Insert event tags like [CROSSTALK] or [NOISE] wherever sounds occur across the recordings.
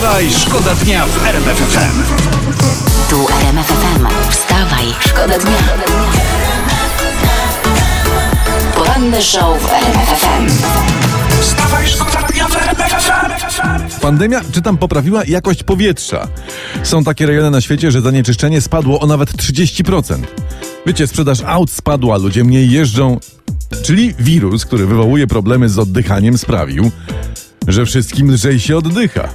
Wstawaj, szkoda dnia w RMF FM. Tu RMF FM. Wstawaj, szkoda dnia. Poranny show w RMF FM. Wstawaj, szkoda dnia w RMF FM. Pandemia, czytam, poprawiła jakość powietrza. Są takie rejony na świecie, że zanieczyszczenie spadło o nawet 30%. Wiecie, sprzedaż aut spadła, ludzie mniej jeżdżą. Czyli wirus, który wywołuje problemy z oddychaniem, sprawił, że wszystkim lżej się oddycha.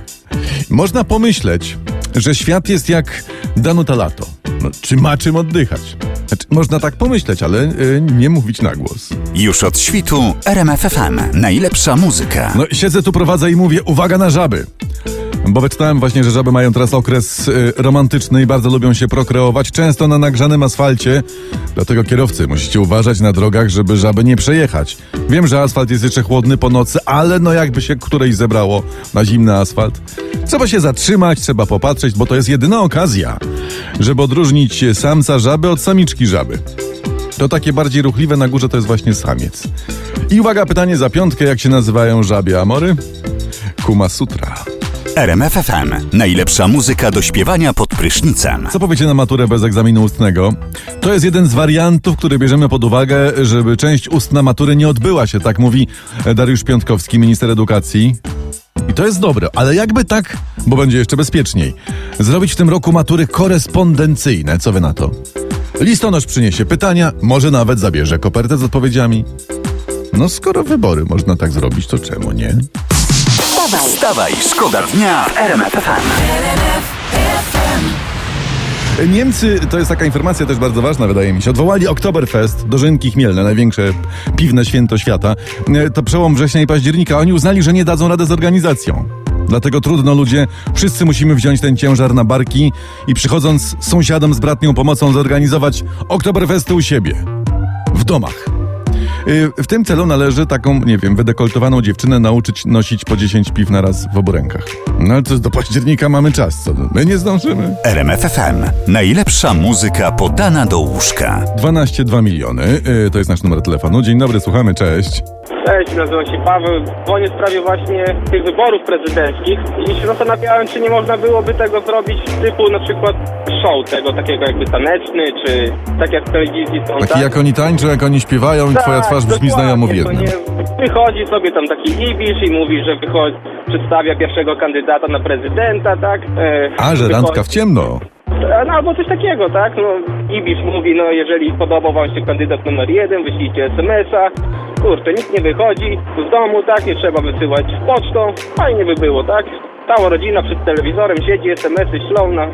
Można pomyśleć, że świat jest jak Danuta Lato. No, czy ma czym oddychać? Znaczy, można tak pomyśleć, ale y, nie mówić na głos. Już od świtu RMF FM. Najlepsza muzyka. No siedzę tu, prowadzę i mówię, uwaga na żaby. Bo wyczytałem właśnie, że żaby mają teraz okres y, romantyczny i bardzo lubią się prokreować, często na nagrzanym asfalcie. Dlatego kierowcy musicie uważać na drogach, żeby żaby nie przejechać. Wiem, że asfalt jest jeszcze chłodny po nocy, ale no jakby się którejś zebrało na zimny asfalt. Trzeba się zatrzymać, trzeba popatrzeć, bo to jest jedyna okazja, żeby odróżnić samca żaby od samiczki żaby. To takie bardziej ruchliwe na górze to jest właśnie samiec. I uwaga, pytanie za piątkę, jak się nazywają żabie amory? Kuma Sutra. RMF FM. Najlepsza muzyka do śpiewania pod prysznicem. Co powiecie na maturę bez egzaminu ustnego? To jest jeden z wariantów, który bierzemy pod uwagę, żeby część ustna matury nie odbyła się, tak mówi Dariusz Piątkowski, minister edukacji. I to jest dobre, ale jakby tak, bo będzie jeszcze bezpieczniej, zrobić w tym roku matury korespondencyjne, co wy na to? Listonosz przyniesie pytania, może nawet zabierze kopertę z odpowiedziami. No skoro wybory można tak zrobić, to czemu nie? Wstawaj, Wstawaj, szkoda dnia w. Niemcy, to jest taka informacja też bardzo ważna, wydaje mi się, odwołali Oktoberfest, dożynki chmielne, największe piwne święto świata. E, To przełom września i października. Oni uznali, że nie dadzą rady z organizacją. Dlatego trudno ludzie, wszyscy musimy wziąć ten ciężar na barki i przychodząc sąsiadom z bratnią pomocą zorganizować Oktoberfesty u siebie. W domach. Y, W tym celu należy taką, nie wiem, wydekoltowaną dziewczynę nauczyć nosić po 10 piw na raz w obu rękach. No ale to do października mamy czas, co? My nie zdążymy. RMF FM. Najlepsza muzyka podana do łóżka. 12,2 miliony, y, to jest nasz numer telefonu. Dzień dobry, słuchamy, cześć. Cześć, nazywam się Paweł. Dzwonię w sprawie właśnie tych wyborów prezydenckich i się zastanawiałem, czy nie można byłoby tego zrobić typu na przykład show tego, takiego jakby taneczny, czy tak jak w telewizji są. Taki tak? jak oni tańczą, jak oni śpiewają i Tak, twoja twarz brzmi dokładnie, znajomo w jednym. Wychodzi sobie tam taki Ibisz i mówi, że wychodzi, przedstawia pierwszego kandydata na prezydenta, tak? E, A, że randka w ciemno. no albo coś takiego, tak? No, Ibisz mówi, no jeżeli podobał wam się kandydat numer jeden, wyślijcie SMS-a. Kurczę, nikt nie wychodzi z domu, tak? Nie trzeba wysyłać pocztą. Fajnie by było, tak? Cała rodzina przed telewizorem siedzi, SMS-y ślą na...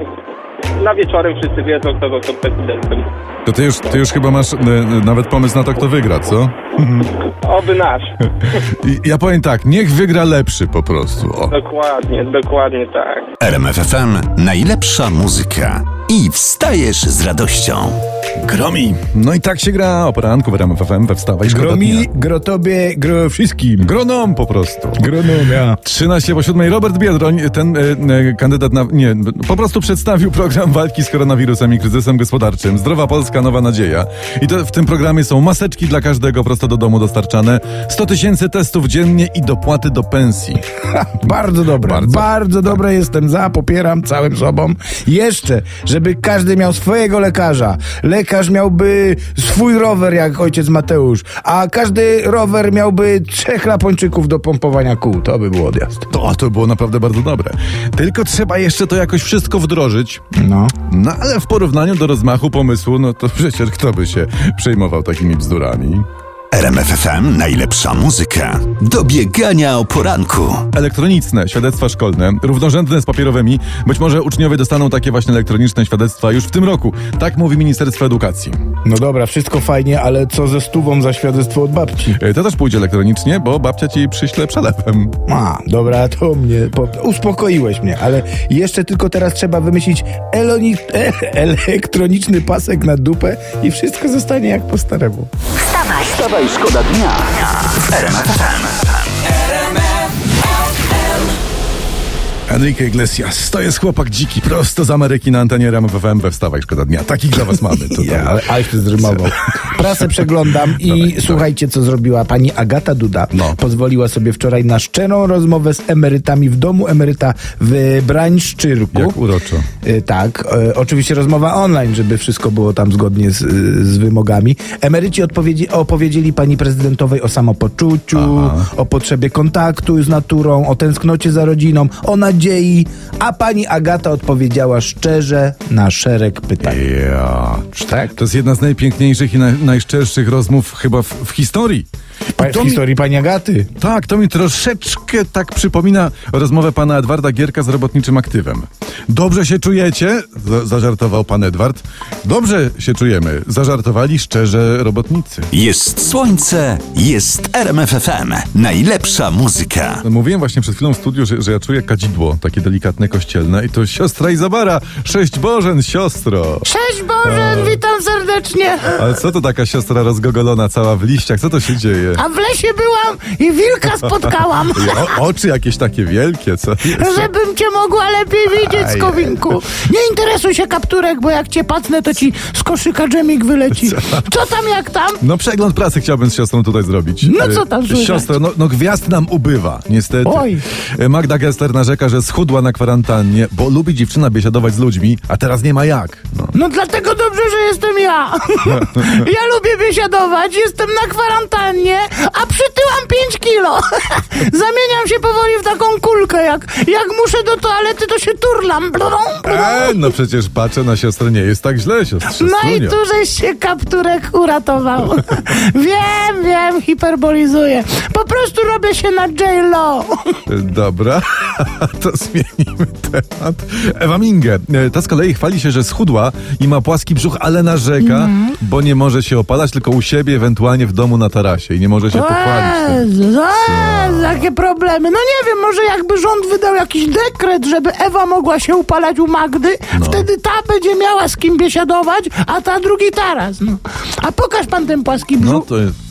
Na wieczorem wszyscy wiedzą, kto został prezydentem. To ty już, ty już chyba masz e, e, nawet pomysł na to, kto wygra, co? Oby nasz. Ja powiem tak, niech wygra lepszy po prostu. O. dokładnie, dokładnie tak. RMF FM. Najlepsza muzyka. I wstajesz z radością. Gromi. No i tak się gra o poranku w RMF FM we Wstawaj Szkoda Gro Dnia. mi, gro tobie, gro wszystkim. Gronom po prostu. Gronom, ja. 13 po 7 Robert Biedroń, ten e, e, kandydat na. Nie, po prostu przedstawił program walki z koronawirusem i kryzysem gospodarczym. Zdrowa Polska, nowa nadzieja. I to w tym programie są maseczki dla każdego prosto do domu dostarczane, 100 tysięcy testów dziennie i dopłaty do pensji. Bardzo dobre, Bardzo. bardzo, dobre jestem za, popieram całym sobą. Jeszcze, żeby każdy miał swojego lekarza. Lekarz miałby swój rower, jak ojciec Mateusz, a każdy rower miałby trzech Lapończyków do pompowania kół. To by był odjazd. To, to było naprawdę bardzo dobre. Tylko trzeba jeszcze to jakoś wszystko wdrożyć. No. No ale w porównaniu do rozmachu pomysłu, no to przecież kto by się przejmował takimi bzdurami? RMF FM. Najlepsza muzyka do biegania o poranku. Elektroniczne świadectwa szkolne, równorzędne z papierowymi. Być może uczniowie dostaną takie właśnie elektroniczne świadectwa już w tym roku. Tak mówi Ministerstwo Edukacji. No dobra, wszystko fajnie, ale co ze stówą za świadectwo od babci? E, To też pójdzie elektronicznie, bo babcia ci przyśle przelewem. A, dobra, to mnie, po, uspokoiłeś mnie, ale jeszcze tylko teraz trzeba wymyślić eloni, e, [LAUGHS] elektroniczny pasek na dupę i wszystko zostanie jak po staremu. wstawaj, Wstawaj, szkoda dnia. W RMF Enrique Iglesias, to jest chłopak dziki, prosto z Ameryki na antenie RAM FM we Wstawaj, szkoda dnia. Takich dla was mamy tutaj. [LAUGHS] Ja, ale, zrymował. Prasę przeglądam i słuchajcie, co zrobiła pani Agata Duda. No. Pozwoliła sobie wczoraj na szczerą rozmowę z emerytami w domu emeryta w Brańszczyrku. Jak uroczo. Y, Tak, y, oczywiście rozmowa online, żeby wszystko było tam zgodnie z, y, z wymogami. Emeryci odpowiedzi, opowiedzieli pani prezydentowej o samopoczuciu, Aha. o potrzebie kontaktu z naturą, o tęsknocie za rodziną, o nadziei, a pani Agata odpowiedziała szczerze na szereg pytań. Ja. Tak? To jest jedna z najpiękniejszych i naj, najszczerszych rozmów chyba w, w historii. Pa, w mi- historii pani Agaty. Tak, to mi troszeczkę tak przypomina rozmowę pana Edwarda Gierka z robotniczym aktywem. Dobrze się czujecie? Za- zażartował pan Edward. Dobrze się czujemy. Zażartowali szczerze robotnicy. Jest słońce, jest RMFFM. Najlepsza muzyka. Mówiłem właśnie przed chwilą w studiu, że, że ja czuję kadzidło, takie delikatne kościelne i to siostra Izabara. Sześć Bożen, siostro. Cześć Boże, witam serdecznie. Ale co to taka siostra rozgogolona cała w liściach? Co to się dzieje? A w lesie byłam i wilka spotkałam. [LAUGHS] O, oczy jakieś takie wielkie, co? Żebym cię mogła lepiej widzieć, Aj. Skowinku. Nie interesuj się kapturek, bo jak cię pacnę, to ci z koszyka dżemik wyleci. Co tam, jak tam? No przegląd pracy chciałbym z siostrą tutaj zrobić. No co tam E, słychać? Siostro, no, no gwiazd nam ubywa, niestety. Oj. E, Magda Gessler narzeka, że schudła na kwarantannie, bo lubi dziewczyna biesiadować z ludźmi, a teraz nie ma jak. No. No dlatego dobrze, że jestem ja. [LAUGHS] Ja lubię biesiadować, jestem na kwarantannie, a przytyłam 5 kilo. [LAUGHS] Zamieniam się powoli w taką kulkę. Jak, jak muszę do toalety, to się turlam. Blurą, blurą. E, no przecież patrzę na siostrę, nie jest tak źle, siostrze. No i tu żeś się kapturek uratował. wiem, wiem, hiperbolizuję. Po prostu robię się na J-Lo. Dobra, to zmienimy temat. Ewa Minge, ta z kolei chwali się, że schudła i ma płaski brzuch, ale narzeka, Mhm. bo nie może się opalać, tylko u siebie, ewentualnie w domu na tarasie i nie może się pochwalić. tym. Jezu, Jezu, jakie problemy. No nie wiem, może jakby rząd wydał jakiś dekret, żeby Ewa mogła się upalać u Magdy, No. wtedy ta będzie miała z kim biesiadować, a ta drugi taras. No. A pokaż pan ten płaski brzuch. No to jest...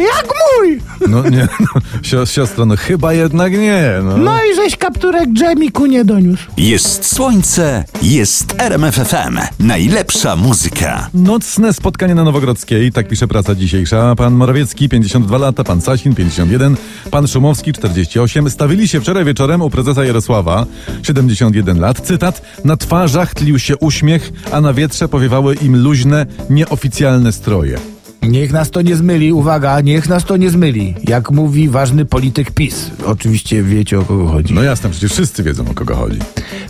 Jak mój! No nie, no, sio- siostro, no chyba jednak nie, no. No i żeś kapturek dżemiku nie doniósł. Jest słońce, jest RMFFM. Najlepsza muzyka. Nocne spotkanie na Nowogrodzkiej, tak pisze praca dzisiejsza. Pan Morawiecki, 52 lata, pan Sasin, 51, pan Szumowski, 48. Stawili się wczoraj wieczorem u prezesa Jarosława, 71 lat. Cytat, na twarzach tlił się uśmiech, a na wietrze powiewały im luźne, nieoficjalne stroje. Niech nas to nie zmyli, uwaga, niech nas to nie zmyli. Jak mówi ważny polityk PiS. Oczywiście wiecie o kogo chodzi. No jasne, przecież wszyscy wiedzą o kogo chodzi.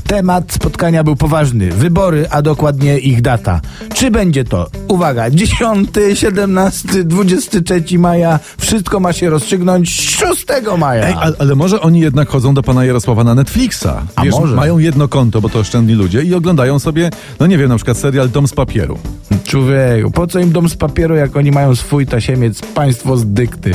Temat spotkania był poważny. Wybory, a dokładnie ich data. Czy będzie to, uwaga, 10, 17, 23 maja, wszystko ma się rozstrzygnąć 6 maja. Ej, ale, ale może oni jednak chodzą do pana Jarosława na Netflixa. A Wiesz, może. mają jedno konto, bo to oszczędni ludzie i oglądają sobie, no nie wiem, na przykład serial Dom z papieru. Człowieku, po co im dom z papieru, jak oni mają swój tasiemiec, państwo z dykty?